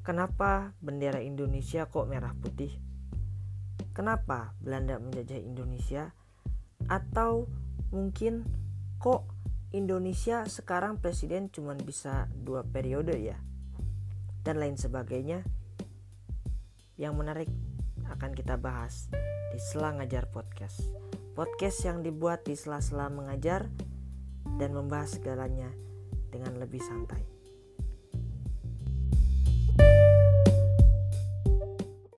kenapa bendera Indonesia kok merah putih? Kenapa Belanda menjajah Indonesia? Atau mungkin kok Indonesia sekarang presiden cuma bisa dua periode ya? Dan lain sebagainya yang menarik akan kita bahas di Sela Ngajar Podcast. Podcast yang dibuat di sela-sela mengajar dan membahas segalanya dengan lebih santai.